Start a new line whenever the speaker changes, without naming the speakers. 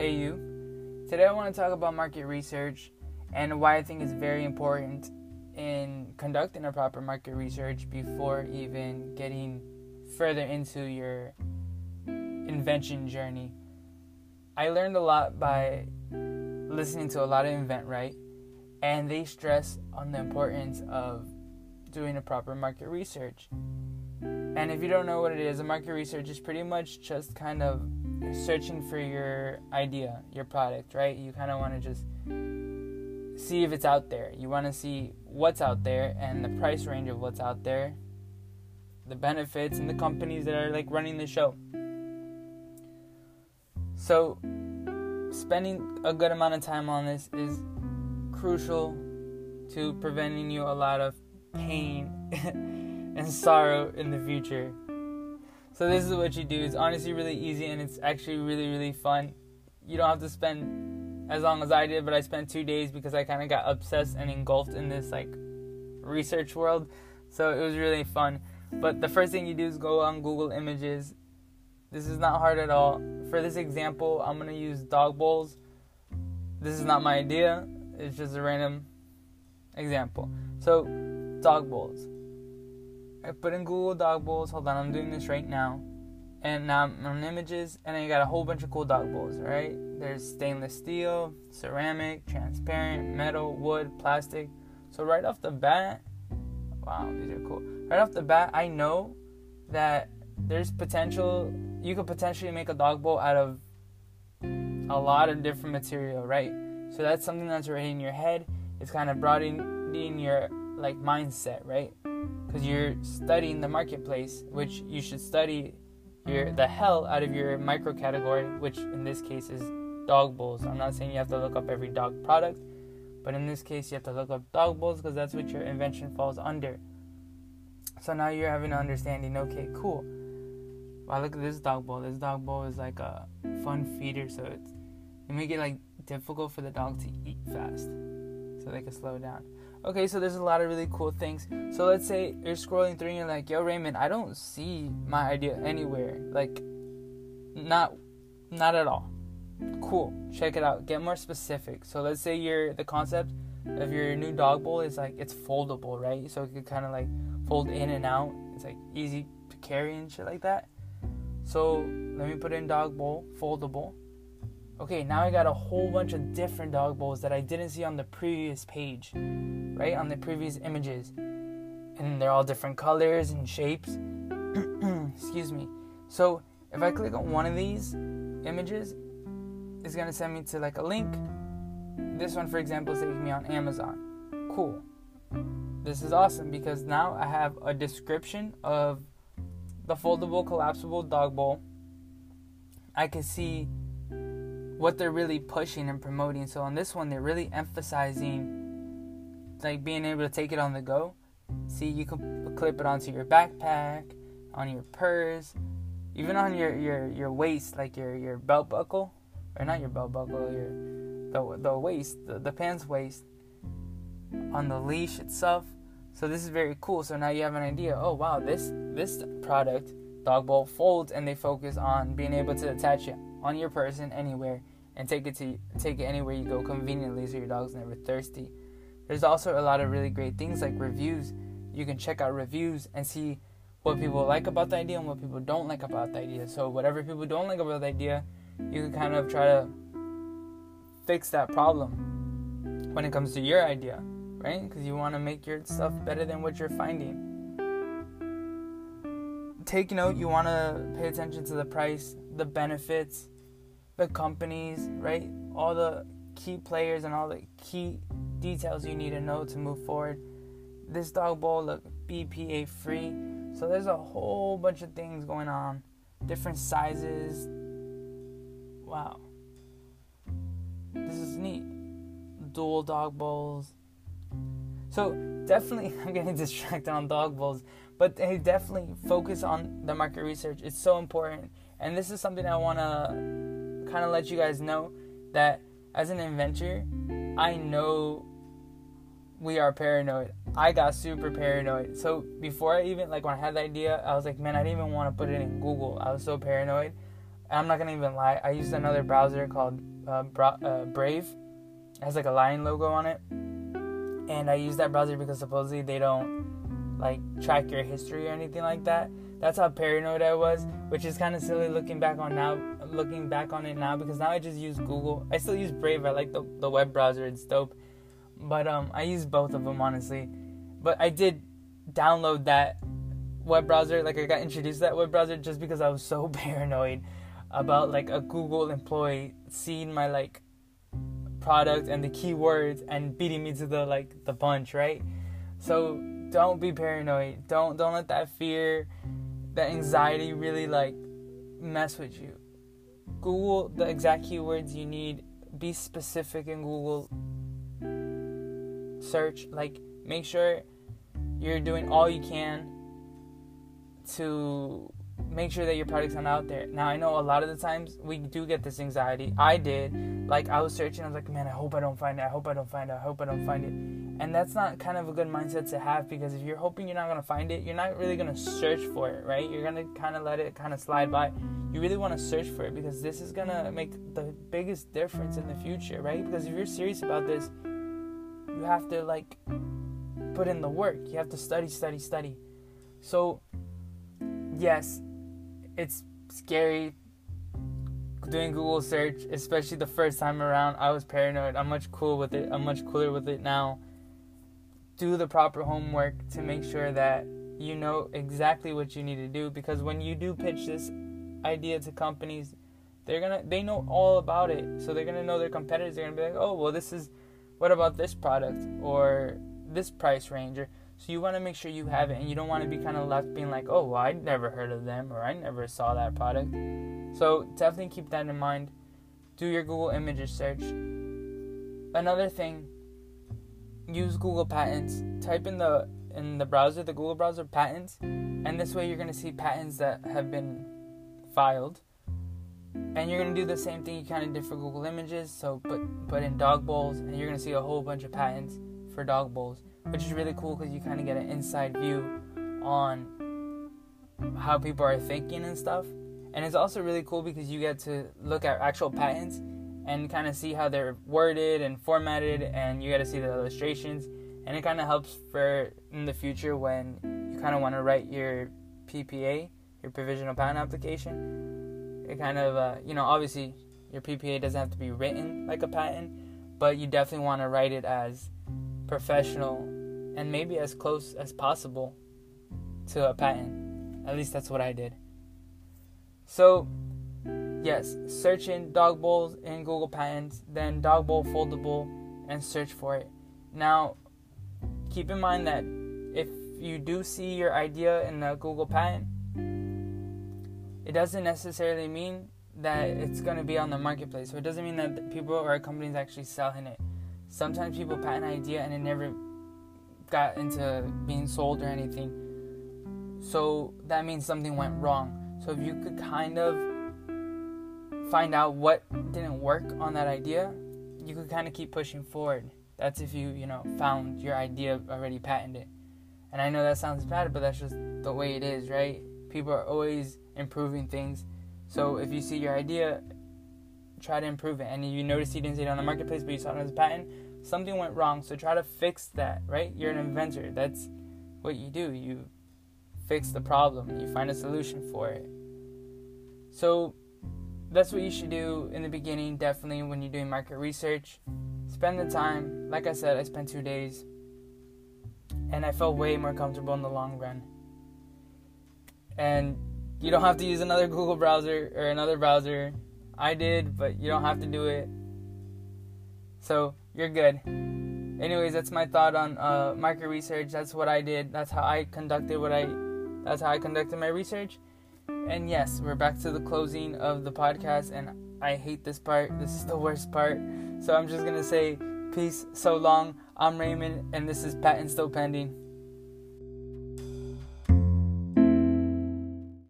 Hey you. Today I want to talk about market research and why I think it's very important in conducting a proper market research before even getting further into your invention journey. I learned a lot by listening to a lot of InventRight, and they stress on the importance of doing a proper market research. And if you don't know what it is, a market research is pretty much just kind of searching for your idea, your product, right? You kind of want to just see if it's out there. You want to see what's out there and the price range of what's out there, the benefits, and the companies that are like running the show. So, spending a good amount of time on this is crucial to preventing you a lot of pain and sorrow in the future. So this is what you do. It's honestly really easy and it's actually really really fun. You don't have to spend as long as I did, but I spent 2 days because I kind of got obsessed and engulfed in this like research world. So it was really fun. But the first thing you do is go on Google Images. This is not hard at all. For this example, I'm going to use dog bowls. This is not my idea. It's just a random example. So, dog bowls. I put in Google dog bowls. Hold on, I'm doing this right now. And I'm on images, and you got a whole bunch of cool dog bowls, right? There's stainless steel, ceramic, transparent, metal, wood, plastic. So right off the bat, wow, these are cool. Right off the bat, I know that there's potential. You could potentially make a dog bowl out of a lot of different material, right? So that's something that's already in your head. It's kind of broadening your like mindset, right? Because you're studying the marketplace, which you should study your the hell out of your micro category, which in this case is dog bowls. I'm not saying you have to look up every dog product, but in this case you have to look up dog bowls because that's what your invention falls under. So now you're having an understanding. Okay, cool. Wow, look at this dog bowl. This dog bowl is like a fun feeder, so it's it make it like difficult for the dog to eat fast, so they can slow down. Okay, so there's a lot of really cool things. So let's say you're scrolling through and you're like, "Yo, Raymond, I don't see my idea anywhere. Like, not, not at all." Cool. Check it out. Get more specific. So let's say you're the concept of your new dog bowl is like it's foldable, right? So it could kind of like fold in and out. It's like easy to carry and shit like that. So let me put in dog bowl, foldable. Okay, now I got a whole bunch of different dog bowls that I didn't see on the previous page, right? On the previous images. And they're all different colors and shapes. Excuse me. So if I click on one of these images, it's gonna send me to like a link. This one, for example, is taking me on Amazon. Cool. This is awesome because now I have a description of the foldable collapsible dog bowl. I can see what they're really pushing and promoting. So on this one, they're really emphasizing like being able to take it on the go. See, you can clip it onto your backpack, on your purse, even on your your your waist, like your your belt buckle, or not your belt buckle, your the the waist, the, the pants waist, on the leash itself. So this is very cool. So now you have an idea. Oh wow, this this product, dog bowl folds, and they focus on being able to attach it on your person anywhere and take it to take it anywhere you go conveniently so your dog's never thirsty. There's also a lot of really great things like reviews. You can check out reviews and see what people like about the idea and what people don't like about the idea. So whatever people don't like about the idea, you can kind of try to fix that problem when it comes to your idea, right? Because you want to make your stuff better than what you're finding. Take note, you want to pay attention to the price, the benefits, the companies, right? All the key players and all the key details you need to know to move forward. This dog bowl look BPA free. So there's a whole bunch of things going on. Different sizes. Wow. This is neat. Dual dog bowls. So definitely I'm getting distracted on dog bowls, but hey, definitely focus on the market research. It's so important. And this is something I want to kind of let you guys know that as an inventor, I know we are paranoid. I got super paranoid. So before I even like when I had the idea, I was like, man, I didn't even want to put it in Google. I was so paranoid. I'm not gonna even lie. I used another browser called uh, Bra- uh, Brave. It has like a lion logo on it, and I used that browser because supposedly they don't like track your history or anything like that. That's how paranoid I was, which is kind of silly looking back on now, looking back on it now because now I just use Google. I still use Brave. I like the the web browser. It's dope, but um, I use both of them honestly. But I did download that web browser. Like I got introduced to that web browser just because I was so paranoid about like a Google employee seeing my like product and the keywords and beating me to the like the punch, right? So don't be paranoid. Don't don't let that fear, that anxiety really like mess with you. Google the exact keywords you need. Be specific in Google search. Like make sure you're doing all you can to make sure that your product's not out there. Now I know a lot of the times we do get this anxiety. I did. Like I was searching, I was like, man, I hope I don't find it. I hope I don't find it. I hope I don't find it. And that's not kind of a good mindset to have because if you're hoping you're not gonna find it, you're not really gonna search for it, right? You're gonna kind of let it kind of slide by. You really want to search for it because this is gonna make the biggest difference in the future, right? Because if you're serious about this, you have to like put in the work. You have to study, study, study. So yes, it's scary doing Google search, especially the first time around. I was paranoid. I'm much cool with it. I'm much cooler with it now. Do the proper homework to make sure that you know exactly what you need to do because when you do pitch this idea to companies, they're gonna they know all about it. So they're gonna know their competitors. They're gonna be like, oh well, this is what about this product or this price range or so you want to make sure you have it and you don't want to be kind of left being like, oh, well, I never heard of them or I never saw that product. So definitely keep that in mind. Do your Google Images search. Another thing, use Google Patents. Type in the in the browser, the Google browser patents, and this way you're going to see patents that have been filed. And you're to do the same thing you kind of did for Google Images. So put put in dog bowls and you're to see a whole bunch of patents for dog bowls which is really cool because you kind of get an inside view on how people are thinking and stuff. And it's also really cool because you get to look at actual patents and kind of see how they're worded and formatted, and you get to see the illustrations. And it kind of helps for in the future when you kind of want to write your PPA, your provisional patent application. It kind of, uh, you know, obviously your PPA doesn't have to be written like a patent, but you definitely want to write it as professional and maybe as close as possible to a patent. At least that's what I did. So, yes, search in dog bowls in Google Patents, then dog bowl foldable, and search for it. Now, keep in mind that if you do see your idea in the Google patent, it doesn't necessarily mean that it's going to be on the marketplace. So it doesn't mean that people or companies actually selling it. Sometimes people patent an idea and it never got into being sold or anything. So that means something went wrong. So if you could kind of find out what didn't work on that idea, you could kind of keep pushing forward. That's if you, you know, found your idea already patented. And I know that sounds bad, but that's just the way it is, right? People are always improving things. So if you see your idea, try to improve it. And you notice you didn't see it on the marketplace, but you saw it as a patent, something went wrong. So try to fix that, right? You're an inventor. That's what you do. You fix the problem, you find a solution for it. So that's what you should do in the beginning, definitely when you're doing market research. Spend the time. Like I said, I spent two days and I felt way more comfortable in the long run. And you don't have to use another Google browser or another browser. I did, but you don't have to do it. So you're good. Anyways, that's my thought on uh, market research. That's what I did. That's how I conducted what I. That's how I conducted my research. And yes, we're back to the closing of the podcast, and I hate this part. This is the worst part. So I'm just gonna say peace. So long. I'm Raymond, and this is Patent Still Pending.